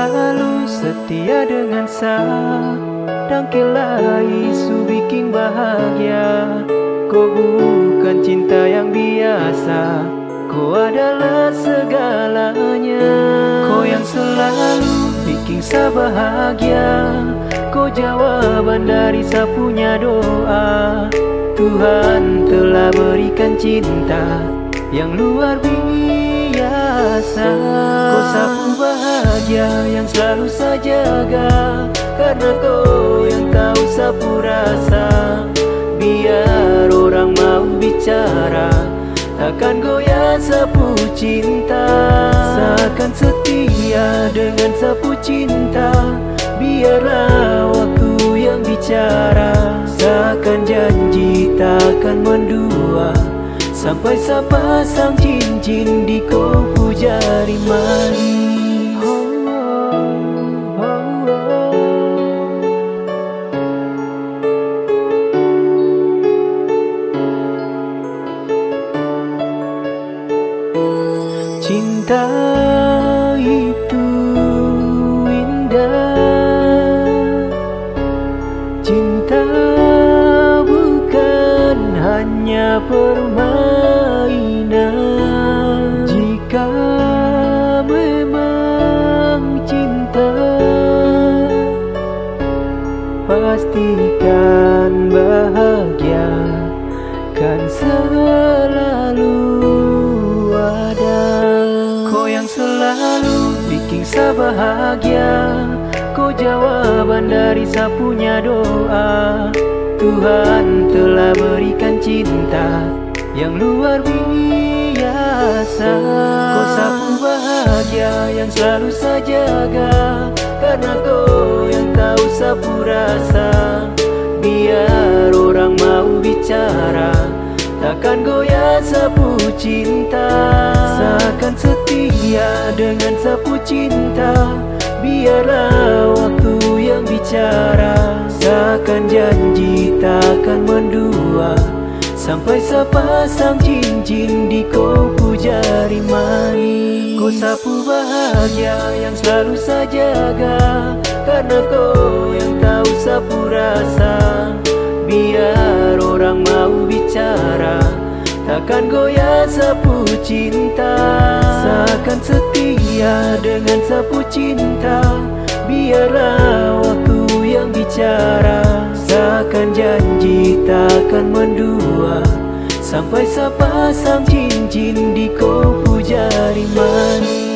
selalu setia dengan saya Dan kelai su bikin bahagia. Kau bukan cinta yang biasa Kau adalah segalanya. Kau yang selalu bikin saya bahagia Kau jawaban dari saya punya doa. Tuhan telah berikan cinta yang luar biasa Kau sapu bahagia yang selalu saya jaga. Karena kau yang tahu sapu rasa. Biar orang mau bicara. Takkan goyah sapu cinta. Seakan setia dengan sapu cinta. Biarlah waktu yang bicara. Seakan janji takkan mendua. Sampai sepasang cincin di Cinta itu indah. Cinta bukan hanya permainan Pastikan bahagia kan selalu ada. Kau yang selalu bikin saya bahagia Kau jawaban dari saya punya doa. Tuhan telah berikan cinta yang luar biasa. Kau sapu bahagia yang selalu saya jaga Karena kau yang tahu sapu rasa Biar orang mau bicara Takkan goyah sapu cinta. Seakan setia dengan sapu cinta Biarlah waktu yang bicara. Seakan janji takkan mendua Sampai sepasang cincin di kopu jari manis Kau sapu bahagia yang selalu saya jaga Karena kau yang tahu sapu rasa. Biar orang mau bicara Takkan goyah sapu cinta. Seakan setia dengan sapu cinta Biarlah waktu yang bicara. Seakan janji takkan mendua Sampai sepasang cincin di kopu jari manis